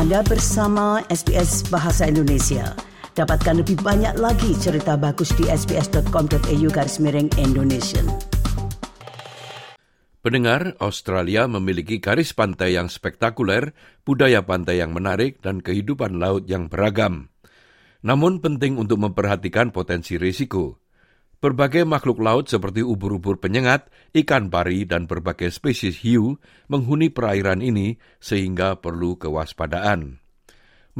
Anda bersama SBS Bahasa Indonesia. Dapatkan lebih banyak lagi cerita bagus di sbs.com.au garis miring Indonesia. Pendengar, Australia memiliki garis pantai yang spektakuler, budaya pantai yang menarik, dan kehidupan laut yang beragam. Namun penting untuk memperhatikan potensi risiko. Berbagai makhluk laut seperti ubur-ubur penyengat, ikan pari, dan berbagai spesies hiu menghuni perairan ini sehingga perlu kewaspadaan.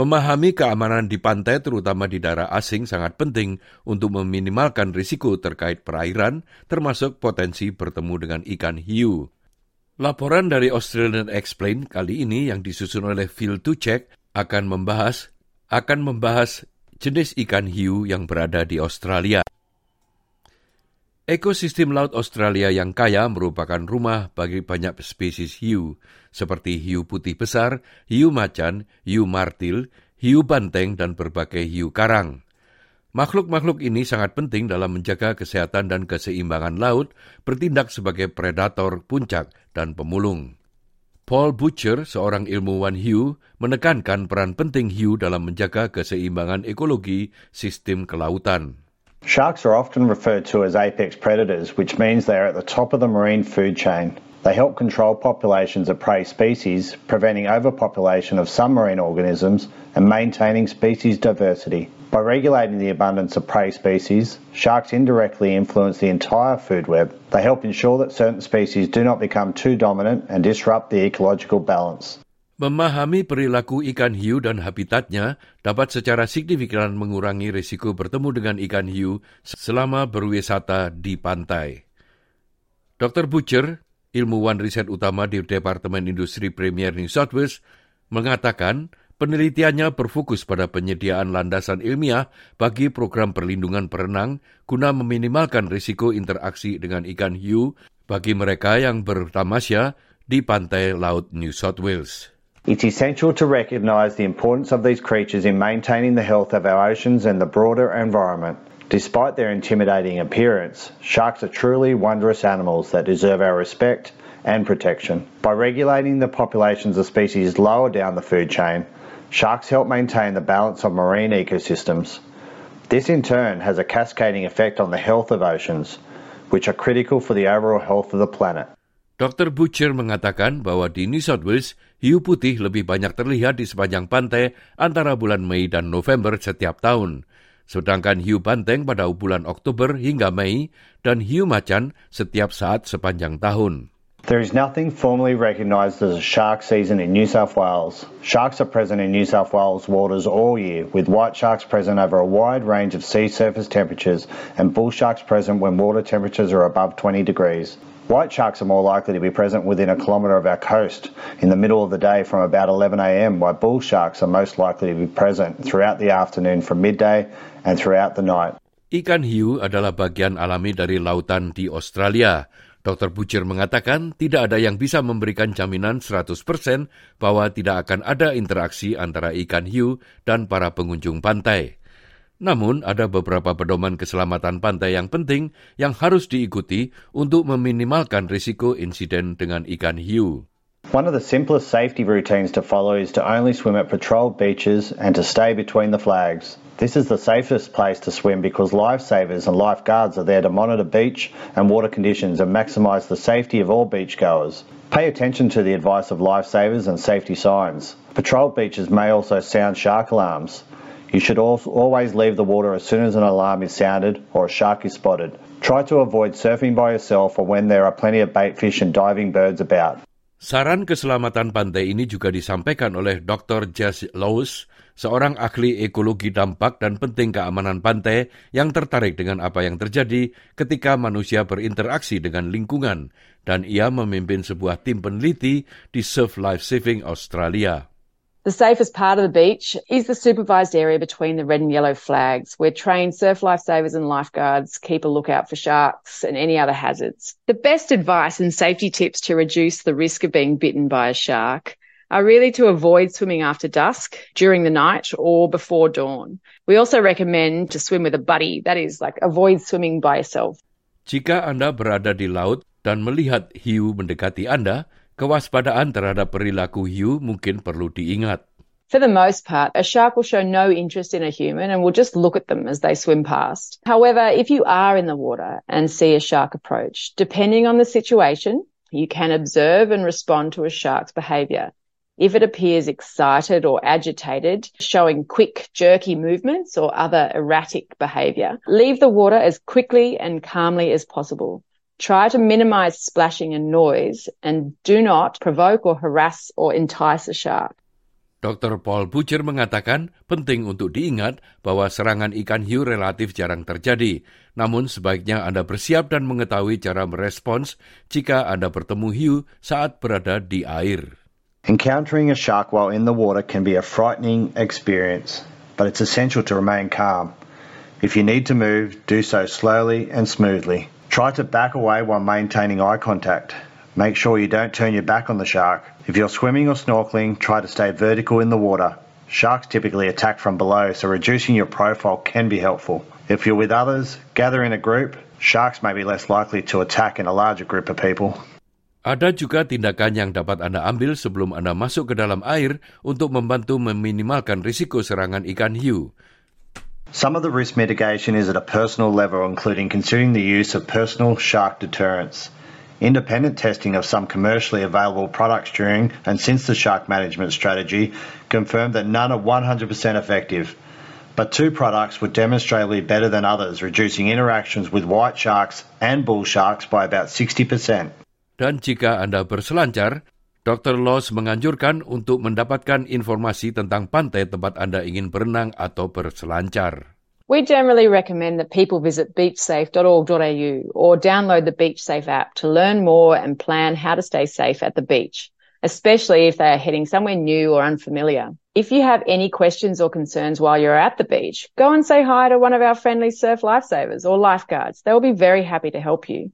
Memahami keamanan di pantai terutama di daerah asing sangat penting untuk meminimalkan risiko terkait perairan termasuk potensi bertemu dengan ikan hiu. Laporan dari Australian Explain kali ini yang disusun oleh Phil Tuchek akan membahas akan membahas jenis ikan hiu yang berada di Australia. Ekosistem Laut Australia yang kaya merupakan rumah bagi banyak spesies hiu, seperti hiu putih besar, hiu macan, hiu martil, hiu banteng, dan berbagai hiu karang. Makhluk-makhluk ini sangat penting dalam menjaga kesehatan dan keseimbangan laut, bertindak sebagai predator puncak dan pemulung. Paul Butcher, seorang ilmuwan hiu, menekankan peran penting hiu dalam menjaga keseimbangan ekologi sistem kelautan. Sharks are often referred to as apex predators, which means they are at the top of the marine food chain. They help control populations of prey species, preventing overpopulation of some marine organisms and maintaining species diversity. By regulating the abundance of prey species, sharks indirectly influence the entire food web. They help ensure that certain species do not become too dominant and disrupt the ecological balance. Memahami perilaku ikan hiu dan habitatnya dapat secara signifikan mengurangi risiko bertemu dengan ikan hiu selama berwisata di pantai. Dr. Butcher, ilmuwan riset utama di Departemen Industri Premier New South Wales, mengatakan penelitiannya berfokus pada penyediaan landasan ilmiah bagi program perlindungan perenang guna meminimalkan risiko interaksi dengan ikan hiu bagi mereka yang bertamasya di pantai laut New South Wales. It's essential to recognise the importance of these creatures in maintaining the health of our oceans and the broader environment. Despite their intimidating appearance, sharks are truly wondrous animals that deserve our respect and protection. By regulating the populations of species lower down the food chain, sharks help maintain the balance of marine ecosystems. This in turn has a cascading effect on the health of oceans, which are critical for the overall health of the planet. Dr. Butcher mengatakan bahwa di New South Wales, hiu putih lebih banyak terlihat di sepanjang pantai antara bulan Mei dan November setiap tahun. Sedangkan hiu banteng pada bulan Oktober hingga Mei dan hiu macan setiap saat sepanjang tahun. There is nothing formally recognised as a shark season in New South Wales. Sharks are present in New South Wales waters all year, with white sharks present over a wide range of sea surface temperatures and bull sharks present when water temperatures are above 20 degrees. White sharks are more likely to be present within a kilometre of our coast in the middle of the day from about 11am, while bull sharks are most likely to be present throughout the afternoon from midday and throughout the night. Ikan hiu adalah bagian alami dari lautan di Australia. Dr. Butcher mengatakan tidak ada yang bisa memberikan jaminan 100% bahwa tidak akan ada interaksi antara ikan hiu dan para pengunjung pantai. Namun, ada beberapa pedoman keselamatan pantai yang penting yang harus diikuti untuk meminimalkan risiko insiden dengan ikan hiu. One of the simplest safety routines to follow is to only swim at patrolled beaches and to stay between the flags. This is the safest place to swim because lifesavers and lifeguards are there to monitor beach and water conditions and maximise the safety of all beachgoers. Pay attention to the advice of lifesavers and safety signs. Patrolled beaches may also sound shark alarms. You should always leave the water as soon as an alarm is sounded or a shark is spotted. Try to avoid surfing by yourself or when there are plenty of bait fish and diving birds about. Saran keselamatan pantai ini juga disampaikan oleh Dr. Jess Lowes, seorang ahli ekologi dampak dan penting keamanan pantai yang tertarik dengan apa yang terjadi ketika manusia berinteraksi dengan lingkungan, dan ia memimpin sebuah tim peneliti di Surf Life Saving Australia. The safest part of the beach is the supervised area between the red and yellow flags, where trained surf lifesavers and lifeguards keep a lookout for sharks and any other hazards. The best advice and safety tips to reduce the risk of being bitten by a shark are really to avoid swimming after dusk, during the night, or before dawn. We also recommend to swim with a buddy, that is, like avoid swimming by yourself. Jika Anda berada di laut dan melihat hiu mendekati Anda, kewaspadaan terhadap perilaku hiu mungkin perlu diingat. For the most part, a shark will show no interest in a human and will just look at them as they swim past. However, if you are in the water and see a shark approach, depending on the situation, you can observe and respond to a shark's behavior. If it appears excited or agitated, showing quick, jerky movements or other erratic behavior, leave the water as quickly and calmly as possible. Try to minimize splashing and noise and do not provoke or harass or entice a shark. Dr. Paul Butcher mengatakan penting untuk diingat bahwa serangan ikan hiu relatif jarang terjadi, namun sebaiknya Anda bersiap dan mengetahui cara merespons jika Anda bertemu hiu saat berada di air. Encountering a shark while in the water can be a frightening experience, but it's essential to remain calm. If you need to move, do so slowly and smoothly. Try to back away while maintaining eye contact. Make sure you don't turn your back on the shark. If you're swimming or snorkeling, try to stay vertical in the water. Sharks typically attack from below, so reducing your profile can be helpful. If you're with others, gather in a group. Sharks may be less likely to attack in a larger group of people. Ada juga tindakan yang dapat Anda ambil sebelum Anda masuk ke dalam air untuk membantu meminimalkan risiko serangan ikan hiu. Some of the risk mitigation is at a personal level, including considering the use of personal shark deterrents. Independent testing of some commercially available products during and since the shark management strategy confirmed that none are 100% effective. But two products were demonstrably better than others, reducing interactions with white sharks and bull sharks by about 60%. Dan jika Anda berselancar, Dr. Loss menganjurkan untuk mendapatkan informasi tentang pantai tempat Anda ingin berenang atau berselancar. We generally recommend that people visit beachsafe.org.au or download the BeachSafe app to learn more and plan how to stay safe at the beach, especially if they are heading somewhere new or unfamiliar. If you have any questions or concerns while you're at the beach, go and say hi to one of our friendly surf lifesavers or lifeguards. They will be very happy to help you.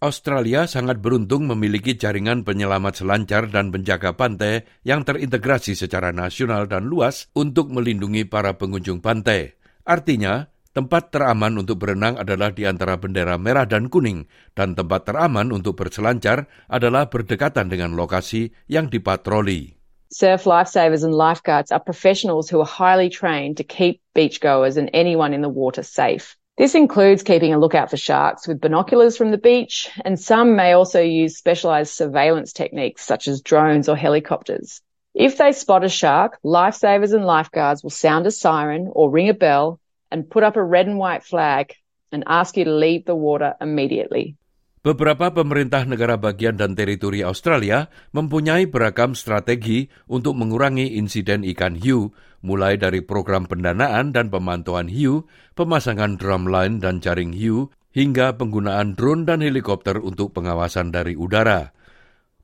Australia sangat beruntung memiliki jaringan penyelamat selancar dan penjaga pantai yang terintegrasi secara nasional dan luas untuk melindungi para pengunjung pantai. Artinya, tempat teraman untuk berenang adalah di antara bendera merah dan kuning, dan tempat teraman untuk berselancar adalah berdekatan dengan lokasi yang dipatroli. Surf lifesavers and lifeguards are professionals who are highly trained to keep beachgoers and anyone in the water safe. This includes keeping a lookout for sharks with binoculars from the beach, and some may also use specialised surveillance techniques such as drones or helicopters. If they spot a shark, lifesavers and lifeguards will sound a siren or ring a bell and put up a red and white flag and ask you to leave the water immediately. Beberapa pemerintah negara bagian dan teritori Australia mempunyai beragam strategi untuk mengurangi insiden ikan hiu, mulai dari program pendanaan dan pemantauan hiu, pemasangan drumline dan jaring hiu, hingga penggunaan drone dan helikopter untuk pengawasan dari udara.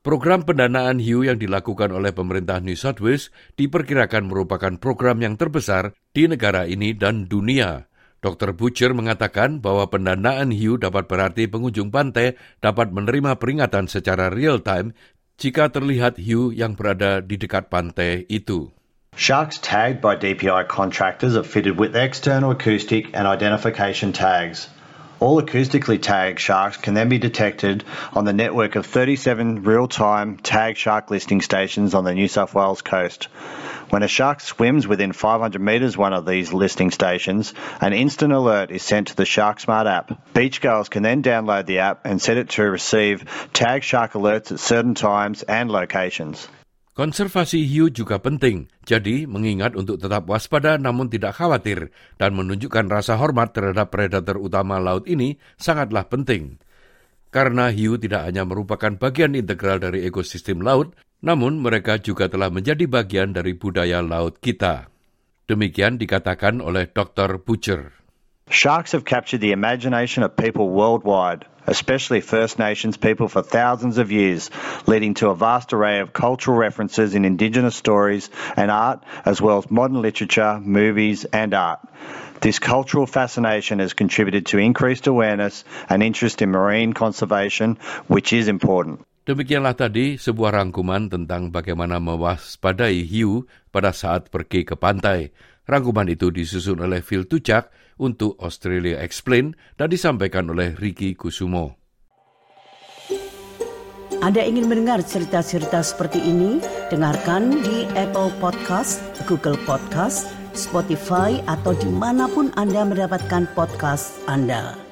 Program pendanaan hiu yang dilakukan oleh pemerintah New South Wales diperkirakan merupakan program yang terbesar di negara ini dan dunia. Dr. Butcher mengatakan bahwa pendanaan hiu dapat berarti pengunjung pantai dapat menerima peringatan secara real time jika terlihat hiu yang berada di dekat pantai itu. Sharks tagged by DPI contractors are fitted with external acoustic and identification tags. All acoustically tagged sharks can then be detected on the network of 37 real-time tag shark listing stations on the New South Wales coast. When a shark swims within 500 metres one of these listing stations, an instant alert is sent to the SharkSmart app. Beachgoers can then download the app and set it to receive tag shark alerts at certain times and locations. Konservasi hiu juga penting, jadi mengingat untuk tetap waspada namun tidak khawatir dan menunjukkan rasa hormat terhadap predator utama laut ini sangatlah penting. Karena hiu tidak hanya merupakan bagian integral dari ekosistem laut, namun mereka juga telah menjadi bagian dari budaya laut kita. Demikian dikatakan oleh Dr. Butcher. Sharks have captured the imagination of people worldwide, especially First Nations people for thousands of years, leading to a vast array of cultural references in Indigenous stories and art, as well as modern literature, movies, and art. This cultural fascination has contributed to increased awareness and interest in marine conservation, which is important. Demikianlah tadi sebuah rangkuman tentang bagaimana mewaspadai hiu pada saat pergi ke pantai. Rangkuman itu disusun oleh Phil Tujak untuk Australia Explain dan disampaikan oleh Ricky Kusumo. Anda ingin mendengar cerita-cerita seperti ini? Dengarkan di Apple Podcast, Google Podcast, Spotify, atau di mana pun Anda mendapatkan podcast Anda.